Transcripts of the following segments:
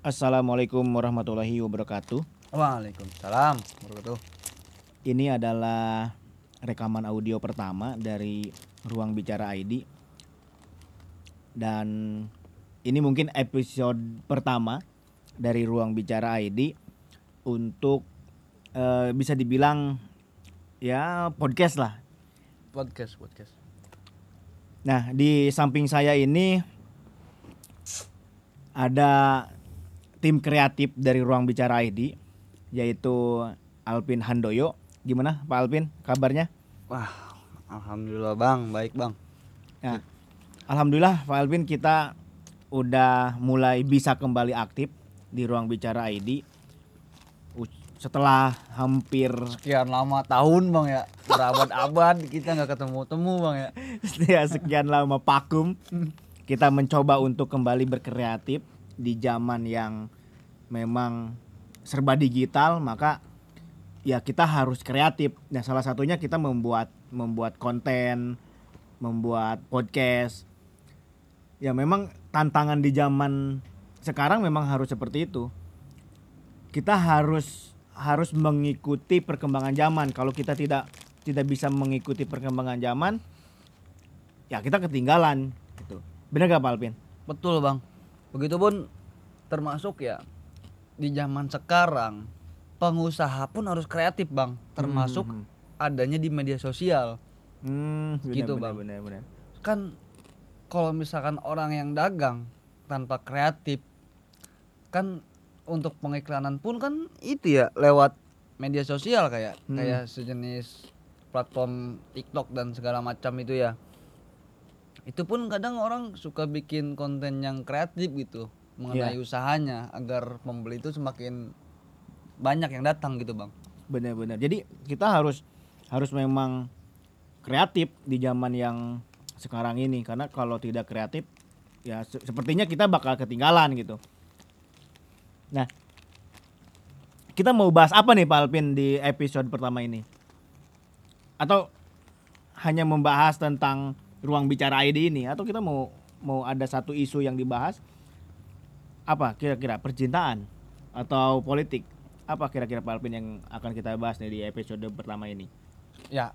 Assalamualaikum warahmatullahi wabarakatuh. Waalaikumsalam warahmatullahi Ini adalah rekaman audio pertama dari Ruang Bicara ID. Dan ini mungkin episode pertama dari Ruang Bicara ID untuk eh, bisa dibilang ya podcast lah. podcast podcast. Nah, di samping saya ini ada tim kreatif dari Ruang Bicara ID yaitu Alvin Handoyo. Gimana Pak Alvin kabarnya? Wah, alhamdulillah bang, baik bang. Nah, alhamdulillah Pak Alvin kita udah mulai bisa kembali aktif di Ruang Bicara ID. Setelah hampir Sekian lama tahun bang ya, berabad-abad kita nggak ketemu-temu bang ya. ya sekian lama vakum kita mencoba untuk kembali berkreatif di zaman yang memang serba digital maka ya kita harus kreatif nah salah satunya kita membuat membuat konten membuat podcast ya memang tantangan di zaman sekarang memang harus seperti itu kita harus harus mengikuti perkembangan zaman kalau kita tidak tidak bisa mengikuti perkembangan zaman ya kita ketinggalan gitu. Benar gak Pak Alvin? Betul bang. Begitupun termasuk ya di zaman sekarang pengusaha pun harus kreatif bang, termasuk Hmm, adanya di media sosial. Hmm, benar, Gitu, benar, Bang. Benar, benar. Kan kalau misalkan orang yang dagang tanpa kreatif kan untuk pengiklanan pun kan itu ya lewat media sosial kayak Hmm. kayak sejenis platform TikTok dan segala macam itu ya. Itu pun kadang orang suka bikin konten yang kreatif gitu mengenai Iya. usahanya agar pembeli itu semakin banyak yang datang gitu, Bang. Benar, benar. Jadi kita harus harus memang kreatif di zaman yang sekarang ini karena kalau tidak kreatif ya se- sepertinya kita bakal ketinggalan gitu. Nah, kita mau bahas apa nih Pak Alvin di episode pertama ini? Atau hanya membahas tentang ruang bicara ID ini atau kita mau mau ada satu isu yang dibahas apa kira-kira percintaan atau politik apa kira-kira Pak Alvin yang akan kita bahas nih di episode pertama ini Ya,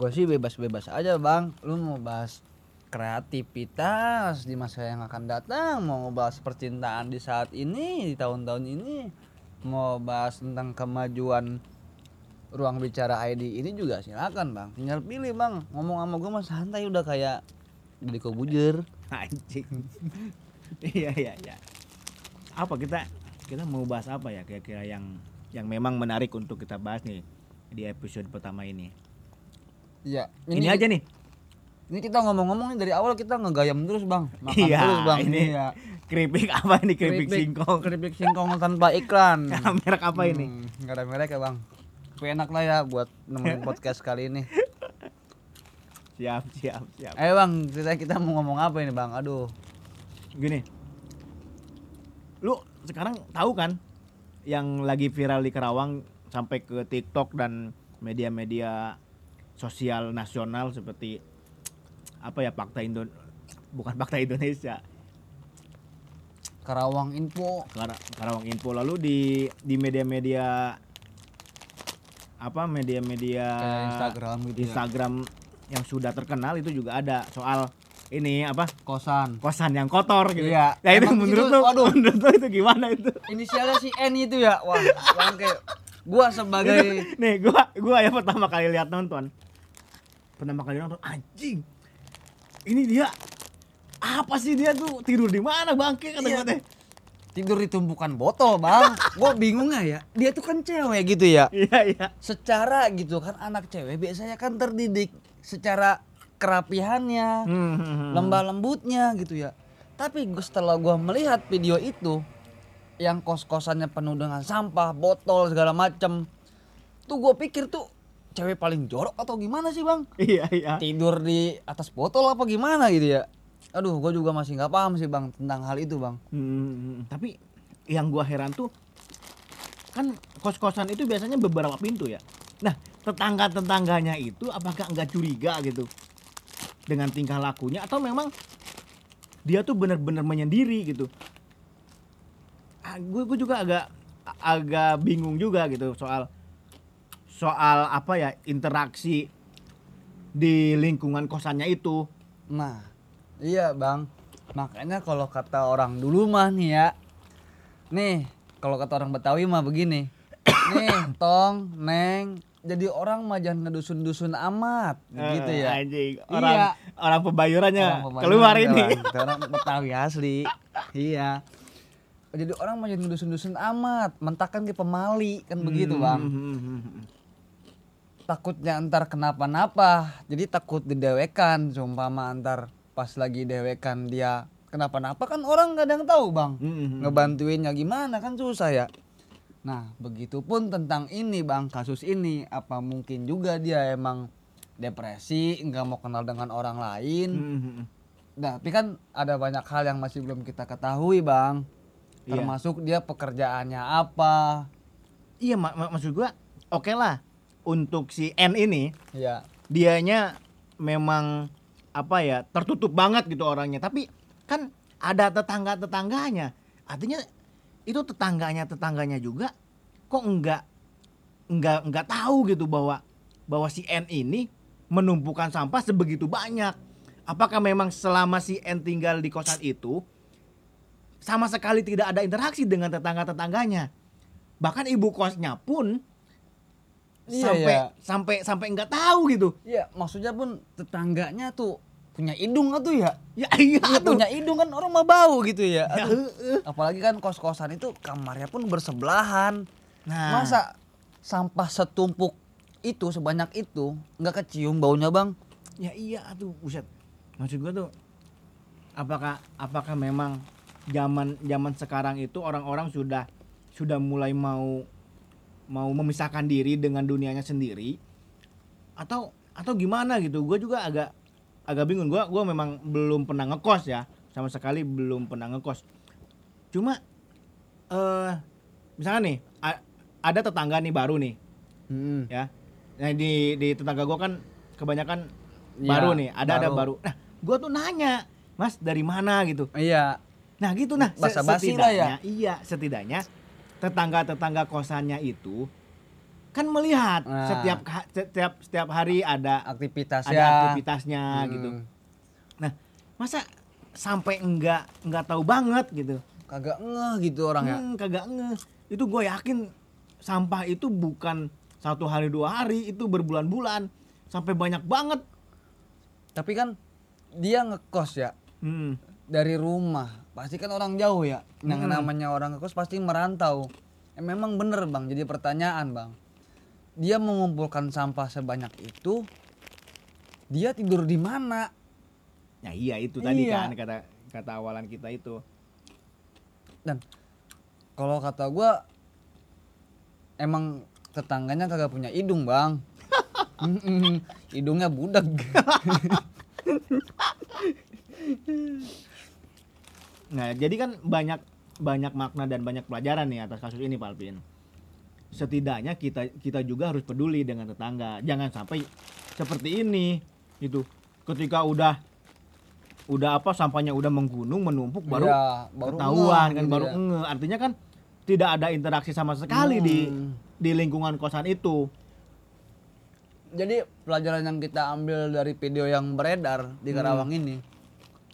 gue sih bebas-bebas aja bang. Lu mau bahas kreativitas di masa yang akan datang, mau bahas percintaan di saat ini, di tahun-tahun ini, mau bahas tentang kemajuan ruang bicara ID ini juga silakan bang. Tinggal pilih bang. Ngomong sama gue mah santai udah kayak jadi kobujer. anjing iya iya iya apa kita kita mau bahas apa ya kira-kira yang yang memang menarik untuk kita bahas nih di episode pertama ini Iya. ini, aja nih Ini kita ngomong-ngomong dari awal kita ngegayam terus bang. Makan Iya, terus bang. ini Iya. keripik apa ini keripik singkong Keripik singkong tanpa iklan. merek apa ini Hmm, nggak ada merek ya bang. Tapi enak lah ya buat nemenin podcast kali ini. siap siap siap Ayo bang, kita kita mau ngomong apa ini bang? Aduh. gini lu sekarang tahu kan yang lagi viral di Kerawang sampai ke TikTok dan media-media sosial nasional seperti apa ya Fakta Indo bukan Fakta Indonesia Karawang Info. Kara- Karawang Info lalu di di media-media apa media-media Instagram gitu ya. Instagram yang sudah terkenal itu juga ada soal ini apa Kosan. kosan yang kotor gitu. Ya itu Emang menurut itu- lu, waduh. menurut lu itu gimana itu? Inisialnya si N itu ya. Wah, bang kayak gua sebagai Nih, gua gua ya pertama kali lihat nonton. Pertama kali nonton anjing. Ini dia apa sih dia tuh tidur di mana bangke kata Iya. gua teh. tidur di tumpukan botol bang. Gua bingung nggak ya? Dia tuh kan cewek gitu ya. Iya iya. Secara gitu kan anak cewek biasanya kan terdidik secara kerapihannya. Hmm, hmm, hmm. lembah lembutnya gitu ya tapi setelah gua melihat video itu yang kos kosannya penuh dengan sampah botol segala macem tuh gue pikir tuh cewek paling jorok atau gimana sih bang Iya iya. tidur di atas botol apa gimana gitu ya aduh gue juga masih nggak paham sih bang tentang hal itu bang Hmm, tapi yang gua heran tuh kan kos-kosan itu biasanya beberapa pintu ya. Nah, tetangga-tetangganya itu apakah enggak curiga gitu dengan tingkah lakunya atau memang dia tuh benar-benar menyendiri gitu. gue gue juga agak agak bingung juga gitu soal soal apa ya interaksi di lingkungan kosannya itu. Nah, iya bang. Makanya kalau kata orang dulu mah nih ya, nih kalau kata orang Betawi mah begini, nih tong, neng, jadi orang mah jangan ngedusun-dusun amat, gitu Eh, ya. Anjing. Orang Iya. orang pebayurannya Orang keluar ini. Orang Betawi asli. iya. Jadi orang mah jangan ngedusun-dusun amat, mentakan ke pemali kan begitu bang. Hmm. takutnya antar kenapa-napa jadi takut didewekan seumpama antar pas lagi dewekan dia kenapa-napa kan orang yang tahu bang Hmm. ngebantuinnya gimana kan susah ya nah begitupun tentang ini bang. Kasus ini apa mungkin juga dia emang depresi nggak mau kenal dengan orang lain? Hmm. nah tapi kan ada banyak hal yang masih belum kita ketahui bang. Iya. termasuk dia pekerjaannya apa? Iya, mak mak- maksud gua oke lah. Untuk si N ini ya dianya memang apa ya tertutup banget gitu orangnya. Tapi kan ada tetangga tetangganya artinya itu tetangganya tetangganya juga kok enggak enggak enggak tahu gitu bahwa bahwa si N ini menumpukan sampah sebegitu banyak. Apakah memang selama si N tinggal di kosan itu sama sekali tidak ada interaksi dengan tetangga tetangganya bahkan ibu kosnya pun Iya, sampai ya. sampai sampai nggak tahu gitu. Iya, maksudnya pun tetangganya tuh punya hidung tuh ya. ya iya tuh punya hidung kan orang mah bau gitu ya. Ya, Aduh. Apalagi kan kos-kosan itu kamarnya pun bersebelahan. nah Masa sampah setumpuk itu sebanyak itu nggak kecium baunya, Bang? ya iya tuh buset maksud gua tuh apakah apakah memang zaman zaman sekarang itu orang-orang sudah sudah mulai mau mau memisahkan diri dengan dunianya sendiri atau atau gimana gitu gue juga agak agak bingung. Gue gua memang belum pernah ngekos ya. Sama sekali belum pernah ngekos. Cuma eh misalnya nih a- ada tetangga nih baru nih. Hmm. ya. Nah di di tetangga gue kan kebanyakan Iya, baru nih. Ada ada baru. baru. Nah gue tuh nanya mas dari mana? gitu. Iya. nah gitu. Nah lah ya. setidaknya iya setidaknya tetangga tetangga kosannya itu kan melihat Nah. setiap setiap setiap hari ada Aktivitasnya. ada aktivitasnya Hmm. gitu masa sampai enggak enggak tahu banget gitu Kagak ngeh gitu orang ya. Hmm, kagak ngeh itu gue yakin sampah itu bukan satu hari dua hari itu berbulan-bulan sampai banyak banget Tapi kan dia ngekos ya hmm. dari rumah pasti kan orang jauh ya yang Hmm. namanya orang ngekos pasti merantau Eh, memang bener bang jadi pertanyaan bang dia mengumpulkan sampah sebanyak itu dia tidur di mana? Ya iya itu tadi Iya. kan kata kata awalan kita itu. Dan kalau kata gua emang tetangganya kagak punya hidung bang. Hidungnya budak. Nah jadi kan banyak banyak makna dan banyak pelajaran nih atas kasus ini Pak Alvin setidaknya kita kita juga harus peduli dengan tetangga jangan sampai seperti ini gitu ketika udah udah apa sampahnya udah menggunung menumpuk baru Ya, baru ketahuan ngeh kan gitu baru ya. nge artinya kan tidak ada interaksi sama sekali di Hmm. di lingkungan kosan itu Jadi pelajaran yang kita ambil dari video yang beredar di Karawang ini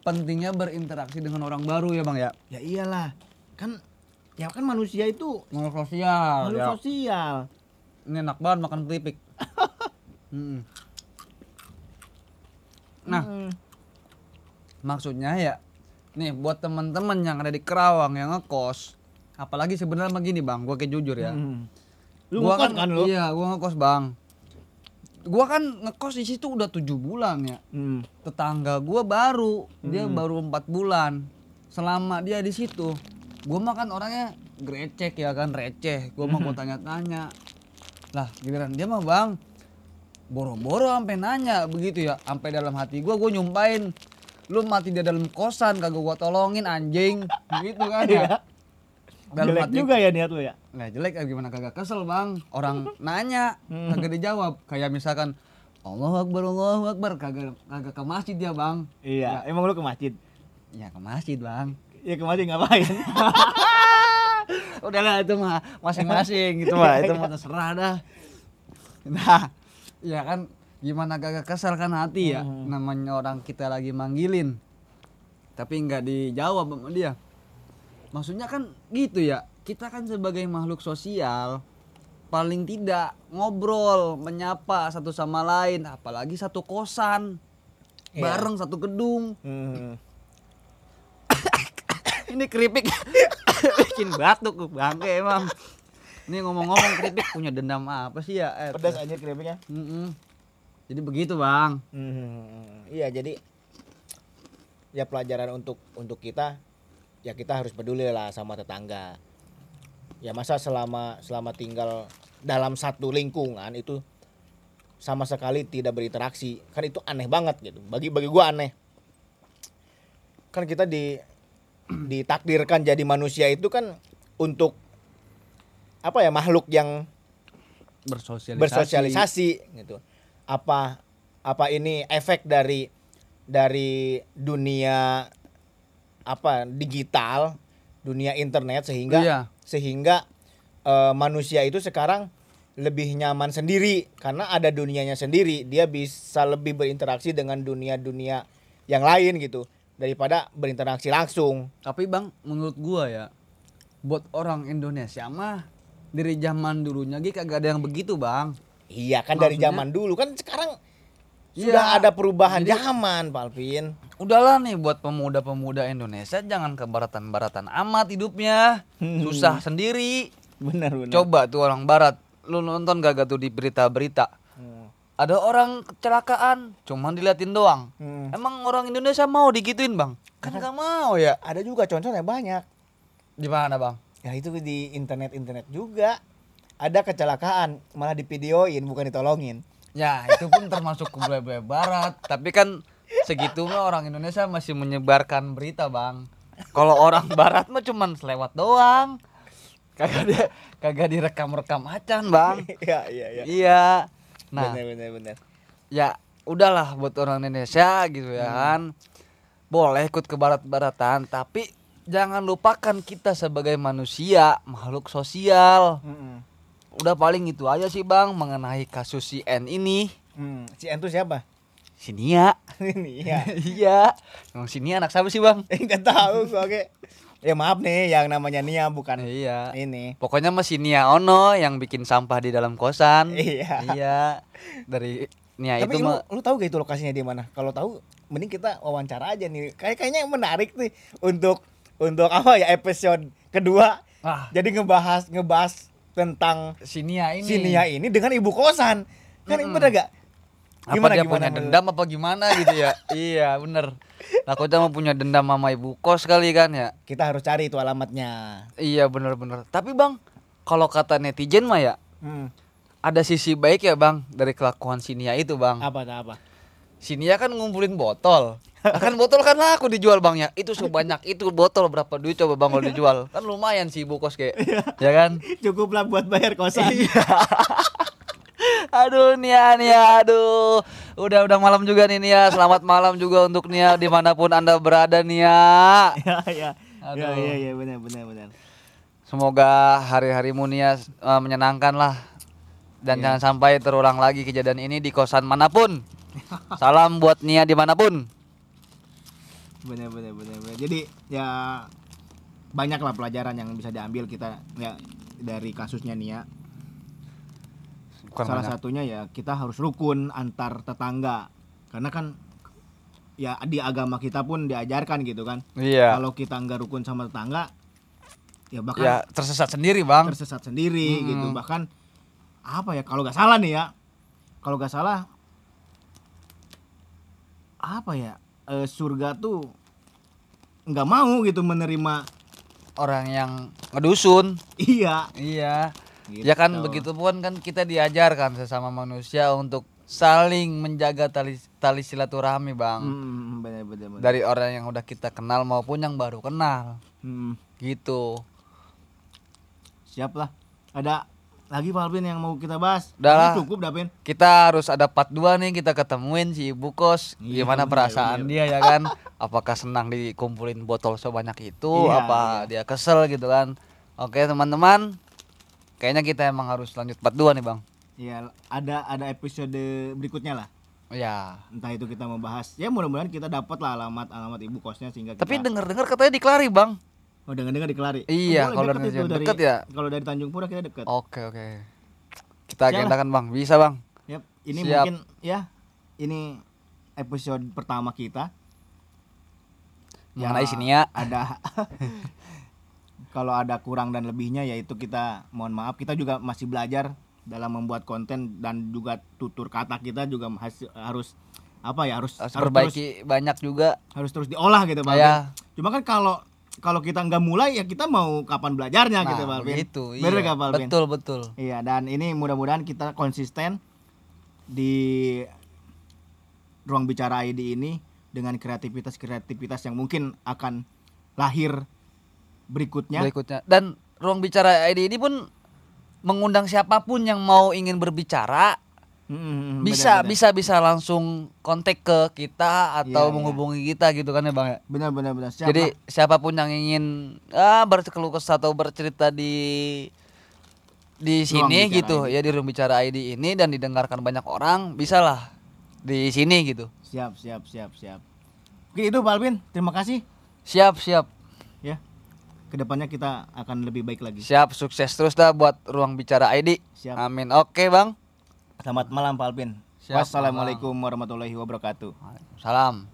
pentingnya berinteraksi dengan orang baru ya bang ya. ya iyalah kan ya kan manusia itu Makhluk sosial. makhluk ya. sosial Ini enak banget makan keripik. Mm. Nah Hmm. maksudnya ya, nih buat teman-teman yang ada di Kerawang yang ngekos, apalagi sebenarnya begini bang, gua kayak jujur ya. Hmm. lu Gua ngekos kan lu Iya, gua ngekos bang. Gua kan ngekos di situ udah tujuh bulan ya. Hmm. tetangga gua baru dia baru empat bulan selama dia di situ gua makan orangnya grecek ya kan receh. Gua mau gua tanya-tanya. Lah giliran dia mah bang boro-boro sampai nanya begitu ya sampai dalam hati gua gua nyumpain. Lu mati di dalam kosan kagak gua tolongin anjing. Gitu kan ya. Dalam jelek hati juga ya niat lu ya? Nah jelek eh, gimana? Kagak kesel bang. Orang nanya kagak dijawab. Kayak misalkan Allah Akbar Allah Akbar. Kagak, kagak ke masjid ya bang. Iya emang lu ke masjid? Ya ke masjid bang ya ke masjid ngapain udahlah itu mah masing-masing gitu mah itu mah terserah dah nah ya kan gimana gak kesel kan hati ya Hmm. namanya orang kita lagi manggilin tapi nggak dijawab sama dia maksudnya kan gitu ya kita kan sebagai makhluk sosial paling tidak ngobrol menyapa satu sama lain apalagi satu kosan Iya. bareng satu gedung Hmm. Ini keripik bikin batuk bangke emang ini ngomong-ngomong keripik punya dendam apa sih ya eh, Pedas aja keripiknya. Mm-mm. jadi begitu bang Hmm, iya jadi ya pelajaran untuk untuk kita ya kita harus peduli lah sama tetangga. Ya masa selama selama tinggal dalam satu lingkungan itu sama sekali tidak berinteraksi kan itu aneh banget gitu. Bagi bagi gua aneh. Kan kita di ditakdirkan jadi manusia itu kan untuk apa ya makhluk yang bersosialisasi bersosialisasi gitu. Apa apa ini efek dari dari dunia apa digital, dunia internet sehingga Iya. sehingga eh, manusia itu sekarang lebih nyaman sendiri karena ada dunianya sendiri. Dia bisa lebih berinteraksi dengan dunia-dunia yang lain gitu daripada berinteraksi langsung. tapi bang menurut gua ya buat orang Indonesia mah dari zaman dulunya gitu kagak ada yang begitu bang Iya kan dari Maksudnya? zaman dulu kan sekarang Iya. sudah ada perubahan Jadi- zaman, Palvin. udahlah nih buat pemuda-pemuda Indonesia jangan kebaratan-baratan amat hidupnya Hmm. susah sendiri Benar benar. coba tuh orang barat lu nonton gak tuh di berita-berita. Ada orang kecelakaan cuman diliatin doang Hmm. emang orang Indonesia mau digituin bang kan gak mau ya Ada juga contohnya banyak. di mana bang Ya itu di internet-internet juga. Ada kecelakaan malah divideoin bukan ditolongin. ya itu pun termasuk ke bule-bule barat tapi kan segitu mah orang Indonesia masih menyebarkan berita bang kalau orang barat mah cuman selewat doang kagak dia kagak direkam-rekam acan bang Iya iya iya. iya nah benar benar benar. ya udahlah buat orang Indonesia gitu ya kan boleh ikut ke barat-baratan tapi jangan lupakan kita sebagai manusia makhluk sosial Hmm. udah paling itu aja sih bang mengenai kasus si N ini Hmm. Si Entu siapa? si Nia Ini ya. iya emang si Nia anak siapa sih bang Enggak tahu oke. Ya maaf nih yang namanya Nia bukan iya ini. pokoknya masih Nia Ono yang bikin sampah di dalam kosan Iya. iya dari Nia Tapi itu lu, mah lu tahu gak itu lokasinya di mana? Kalau tahu mending kita wawancara aja nih. Kayak kayaknya menarik nih untuk untuk apa ya episode kedua. ah Jadi ngebahas ngebahas tentang si Nia ini si Nia ini dengan ibu kosan. Kan Mm-mm. bener gak? Apa dia punya menurut- dendam apa gimana gitu ya? Iya bener. Takutnya mau punya dendam sama ibu kos kali kan ya? Kita harus cari itu alamatnya. iya bener-bener tapi bang kalau kata netizen mah ya Hmm. ada sisi baik ya bang dari kelakuan si Nia itu bang. Apa apa? si Nia kan ngumpulin botol. Nah, kan botol kan laku dijual bang ya? Itu sebanyak itu botol berapa duit coba bang kalau dijual? Kan lumayan sih ibu kos kayak ya kan? Cukuplah buat bayar kosan. Aduh Nia Nia aduh udah udah malam juga nih Nia selamat malam juga untuk Nia di mana pun anda berada Nia ya ya. Ya Aduh. ya ya benar benar benar. semoga hari-harimu Nia eh, menyenangkan lah dan Iya. jangan sampai terulang lagi kejadian ini di kosan mana pun salam buat Nia di mana pun Benar benar benar benar. Jadi ya banyaklah pelajaran yang bisa diambil kita ya dari kasusnya Nia. Bukan Salah banyak. satunya ya kita harus rukun antar tetangga. Karena kan ya di agama kita pun diajarkan gitu kan. iya Kalau kita nggak rukun sama tetangga ya bahkan ya tersesat sendiri bang tersesat sendiri Mm-mm. gitu. Bahkan apa ya kalau nggak salah nih ya. Kalau nggak salah apa ya eh, surga tuh nggak mau gitu menerima orang yang ngedusun iya iya gitu. ya kan begitu pun kan kita diajarkan sesama manusia untuk saling menjaga tali tali silaturahmi bang. Hmm, bener bener bener. dari orang yang udah kita kenal maupun yang baru kenal. Hmm, gitu. Siap lah. Ada lagi Pak Alvin yang mau kita bahas? Udah. Ini cukup dah Pin kita harus ada part 2 nih kita ketemuin si ibu kos. Iya, gimana bener, perasaan bener. dia ya kan? Apakah senang dikumpulin botol sebanyak itu? Iya, apa dia kesel gitu kan? Oke teman-teman, kayaknya kita emang harus lanjut part 2 nih bang. Ya ada ada episode berikutnya lah. Ya. Entah itu kita membahas. Ya mudah-mudahan kita dapat lah alamat alamat ibu kosnya sehingga Tapi kita. dengar-dengar katanya di Kelari bang. Oh dengar-dengar di Kelari. Iya, Oh, kalau dari deket ya. Kalau dari Tanjung Pura kita deket. Oke oke. Kita agendakan bang, bisa bang. Yap, ini Siap. mungkin ya ini episode pertama kita. Mengenai Ya, sini ya. Ada kalau ada kurang dan lebihnya yaitu kita mohon maaf kita juga masih belajar dalam membuat konten dan juga tutur kata kita juga masih harus apa ya harus Harus harus terus, perbaiki banyak juga. harus terus diolah gitu Pak. Ya. Cuma kan kalau kalau kita nggak mulai ya kita mau kapan belajarnya Nah, gitu Pak begitu. Bener iya. Pak? Betul betul. Iya, dan ini mudah-mudahan kita konsisten di ruang bicara ID ini dengan kreativitas-kreativitas yang mungkin akan lahir berikutnya. Berikutnya. Dan ruang bicara ID ini pun mengundang siapa pun yang mau ingin berbicara Mm, mm, bisa benar, bisa bisa langsung kontak ke kita atau iya. menghubungi kita gitu kan ya bang ya. benar benar benar. Siap, Jadi siapa pun yang ingin ah berkeluh kesah atau bercerita di di sini gitu ID. ya di ruang bicara ID ini dan didengarkan banyak orang bisalah di sini gitu. siap siap siap siap. Oke itu Pak Alvin, terima kasih Siap siap. Ke depannya kita akan lebih baik lagi. siap sukses terus dah buat ruang bicara ID. Siap. Amin. Oke bang. Selamat malam Pak Alvin. Siap, Wassalamualaikum warahmatullahi wabarakatuh. Salam.